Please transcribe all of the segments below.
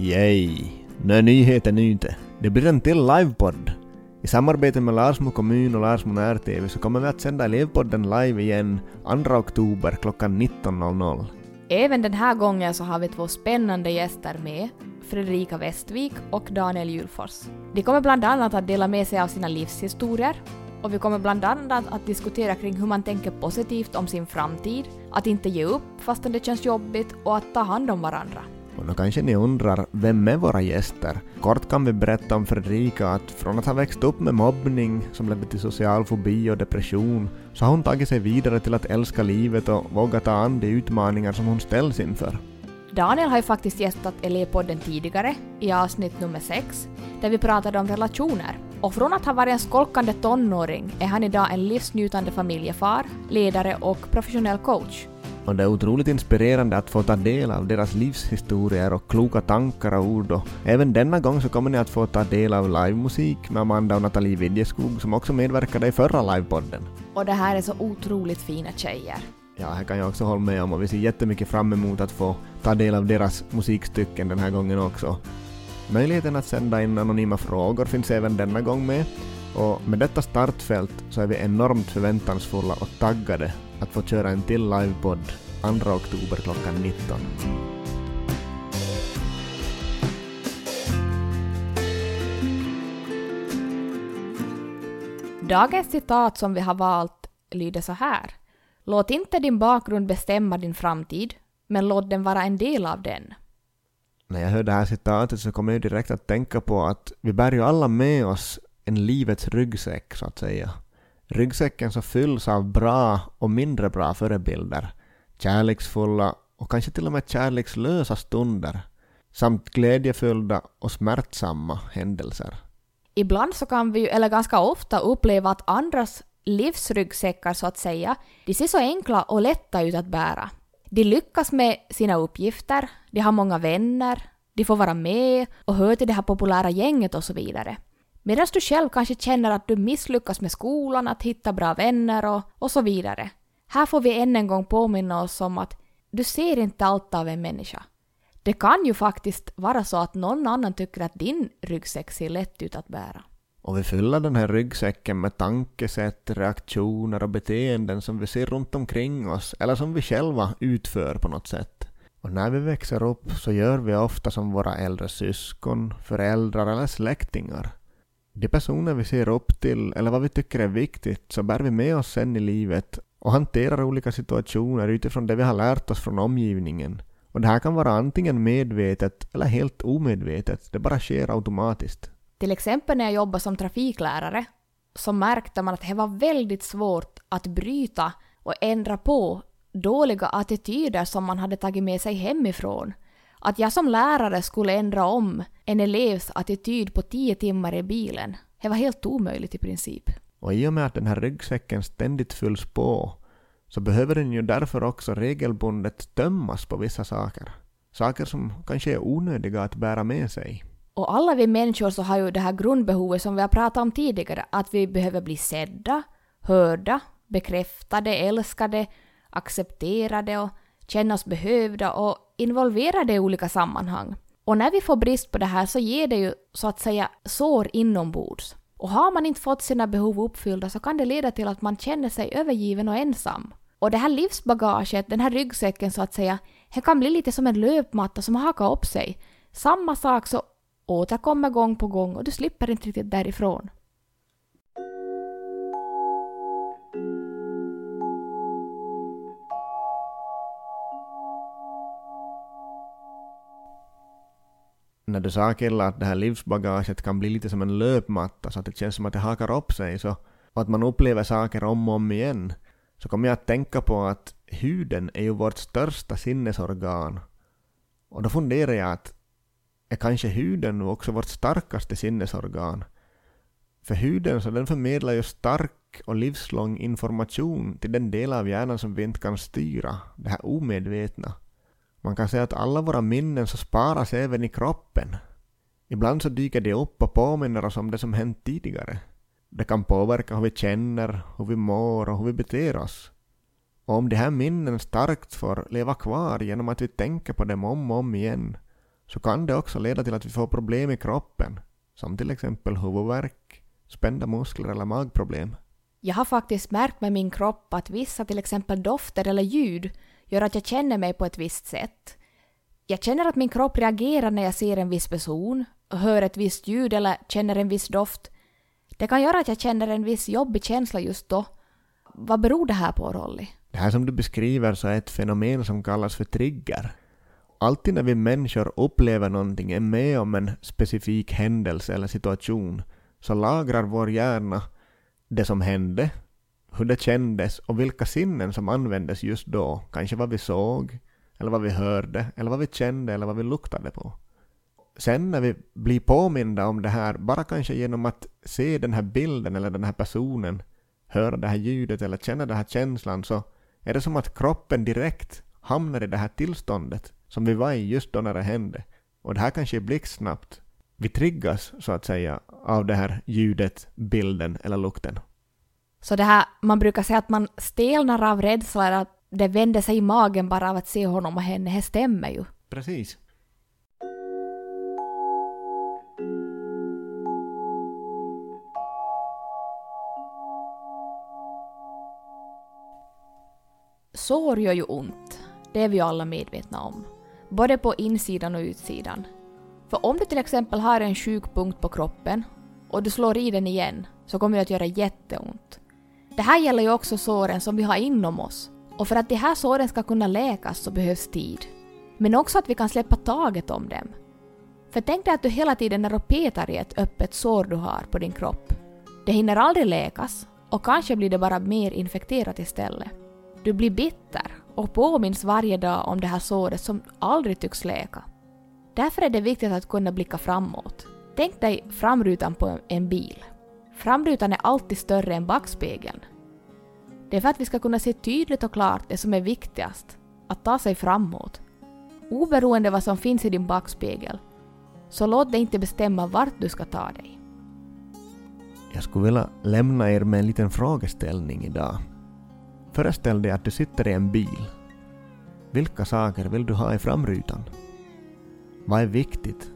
Yay! Nu är nyheten ute. Det blir en till livepodd. I samarbete med Larsmo kommun och Larsmo när-TV så kommer vi att sända elevpodden live igen 2 oktober klockan 19.00. Även den här gången så har vi två spännande gäster med, Fredrika Westvik och Daniel Julfors. De kommer bland annat att dela med sig av sina livshistorier och vi kommer bland annat att diskutera kring hur man tänker positivt om sin framtid, att inte ge upp fastän det känns jobbigt och att ta hand om varandra. Då kanske ni undrar, vem är våra gäster? Kort kan vi berätta om Fredrika att från att ha växt upp med mobbning som ledde till social fobi och depression så har hon tagit sig vidare till att älska livet och våga ta an de utmaningar som hon ställs inför. Daniel har ju faktiskt gästat Elevpodden tidigare, i avsnitt nummer 6, där vi pratade om relationer. Och från att ha varit en skolkande tonåring är han idag en livsnjutande familjefar, ledare och professionell coach. Och det är otroligt inspirerande att få ta del av deras livshistorier och kloka tankar och ord. Och även denna gång så kommer ni att få ta del av livemusik med Amanda och Nathalie Widjeskog som också medverkade i förra livepodden. Och det här är så otroligt fina tjejer. Ja, här kan jag också hålla med om och vi ser jättemycket fram emot att få ta del av deras musikstycken den här gången också. Möjligheten att sända in anonyma frågor finns även denna gång med och med detta startfält så är vi enormt förväntansfulla och taggade att få köra en till livepodd 2 oktober klockan 19. Dagens citat som vi har valt lyder så här. Låt inte din bakgrund bestämma din framtid, men låt den vara en del av den. När jag hör det här citatet så kommer jag direkt att tänka på att vi bär ju alla med oss en livets ryggsäck så att säga. Ryggsäcken så fylls av bra och mindre bra förebilder, kärleksfulla och kanske till och med kärlekslösa stunder, samt glädjefyllda och smärtsamma händelser. Ibland så kan vi, ju, eller ganska ofta, uppleva att andras livsryggsäckar så att säga, de ser så enkla och lätta ut att bära. De lyckas med sina uppgifter, de har många vänner, de får vara med och hör till det här populära gänget och så vidare. Medan du själv kanske känner att du misslyckas med skolan, att hitta bra vänner och, och så vidare. Här får vi än en gång påminna oss om att du ser inte allt av en människa. Det kan ju faktiskt vara så att någon annan tycker att din ryggsäck ser lätt ut att bära. Och vi fyller den här ryggsäcken med tankesätt, reaktioner och beteenden som vi ser runt omkring oss eller som vi själva utför på något sätt. Och när vi växer upp så gör vi ofta som våra äldre syskon, föräldrar eller släktingar. De personer vi ser upp till eller vad vi tycker är viktigt så bär vi med oss sen i livet och hanterar olika situationer utifrån det vi har lärt oss från omgivningen. Och det här kan vara antingen medvetet eller helt omedvetet, det bara sker automatiskt. Till exempel när jag jobbade som trafiklärare så märkte man att det var väldigt svårt att bryta och ändra på dåliga attityder som man hade tagit med sig hemifrån. Att jag som lärare skulle ändra om en elevs attityd på tio timmar i bilen, det var helt omöjligt i princip. Och i och med att den här ryggsäcken ständigt fylls på så behöver den ju därför också regelbundet tömmas på vissa saker. Saker som kanske är onödiga att bära med sig. Och alla vi människor så har ju det här grundbehovet som vi har pratat om tidigare, att vi behöver bli sedda, hörda, bekräftade, älskade, accepterade och känna oss behövda och involverade i olika sammanhang. Och när vi får brist på det här så ger det ju så att säga sår inombords. Och har man inte fått sina behov uppfyllda så kan det leda till att man känner sig övergiven och ensam. Och det här livsbagaget, den här ryggsäcken så att säga, det kan bli lite som en löpmatta som hakar upp sig. Samma sak så återkommer gång på gång och du slipper inte riktigt därifrån. När du sa Killa att det här livsbagaget kan bli lite som en löpmatta så att det känns som att det hakar upp sig så, och att man upplever saker om och om igen så kommer jag att tänka på att huden är ju vårt största sinnesorgan. Och då funderar jag att är kanske huden nu också vårt starkaste sinnesorgan? För huden så den förmedlar ju stark och livslång information till den del av hjärnan som vi inte kan styra, det här omedvetna. Man kan säga att alla våra minnen så sparas även i kroppen. Ibland så dyker de upp och påminner oss om det som hänt tidigare. Det kan påverka hur vi känner, hur vi mår och hur vi beter oss. Och om de här minnen starkt får leva kvar genom att vi tänker på dem om och om igen, så kan det också leda till att vi får problem i kroppen, som till exempel huvudvärk, spända muskler eller magproblem. Jag har faktiskt märkt med min kropp att vissa till exempel dofter eller ljud gör att jag känner mig på ett visst sätt. Jag känner att min kropp reagerar när jag ser en viss person, hör ett visst ljud eller känner en viss doft. Det kan göra att jag känner en viss jobbig känsla just då. Vad beror det här på, Rolly? Det här som du beskriver så är ett fenomen som kallas för trigger. Alltid när vi människor upplever någonting, är med om en specifik händelse eller situation, så lagrar vår hjärna det som hände, hur det kändes och vilka sinnen som användes just då. Kanske vad vi såg, eller vad vi hörde, eller vad vi kände eller vad vi luktade på. Sen när vi blir påminda om det här, bara kanske genom att se den här bilden eller den här personen, höra det här ljudet eller känna den här känslan, så är det som att kroppen direkt hamnar i det här tillståndet som vi var i just då när det hände. Och det här kanske är blixtsnabbt. Vi triggas, så att säga, av det här ljudet, bilden eller lukten. Så det här, man brukar säga att man stelnar av rädsla, eller att det vänder sig i magen bara av att se honom och henne, det stämmer ju. Precis. Sår gör ju ont. Det är vi alla medvetna om. Både på insidan och utsidan. För om du till exempel har en sjuk punkt på kroppen och du slår i den igen så kommer det att göra jätteont. Det här gäller ju också såren som vi har inom oss. Och för att de här såren ska kunna läkas så behövs tid. Men också att vi kan släppa taget om dem. För tänk dig att du hela tiden är och petar i ett öppet sår du har på din kropp. Det hinner aldrig läkas och kanske blir det bara mer infekterat istället. Du blir bitter och påminns varje dag om det här såret som aldrig tycks läka. Därför är det viktigt att kunna blicka framåt. Tänk dig framrutan på en bil. Framrutan är alltid större än backspegeln. Det är för att vi ska kunna se tydligt och klart det som är viktigast, att ta sig framåt. Oberoende vad som finns i din backspegel, så låt dig inte bestämma vart du ska ta dig. Jag skulle vilja lämna er med en liten frågeställning idag. Föreställ dig att du sitter i en bil. Vilka saker vill du ha i framrutan? Vad är viktigt?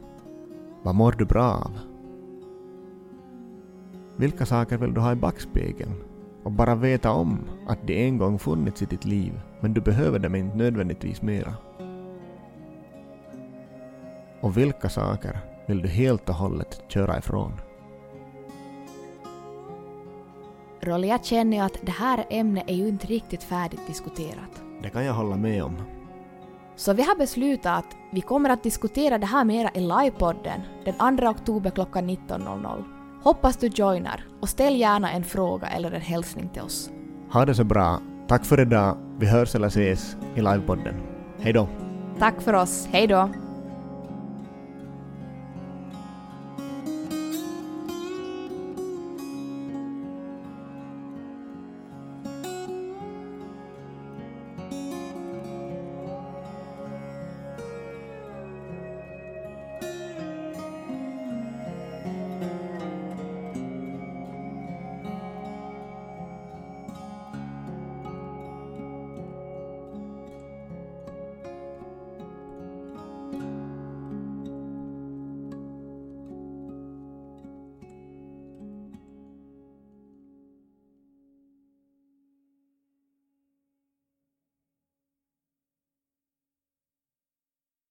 Vad mår du bra av? Vilka saker vill du ha i backspegeln? Och bara veta om att de en gång funnits i ditt liv, men du behöver dem inte nödvändigtvis mera. Och vilka saker vill du helt och hållet köra ifrån? Rolly, jag känner ju att det här ämnet är ju inte riktigt färdigt diskuterat. Det kan jag hålla med om. Så vi har beslutat att vi kommer att diskutera det här mera i livepodden den 2 oktober klockan 19.00. Hoppas du joinar och ställ gärna en fråga eller en hälsning till oss. Ha det så bra. Tack för idag. Vi hörs eller ses i livepodden. Hej då. Tack för oss. Hej då.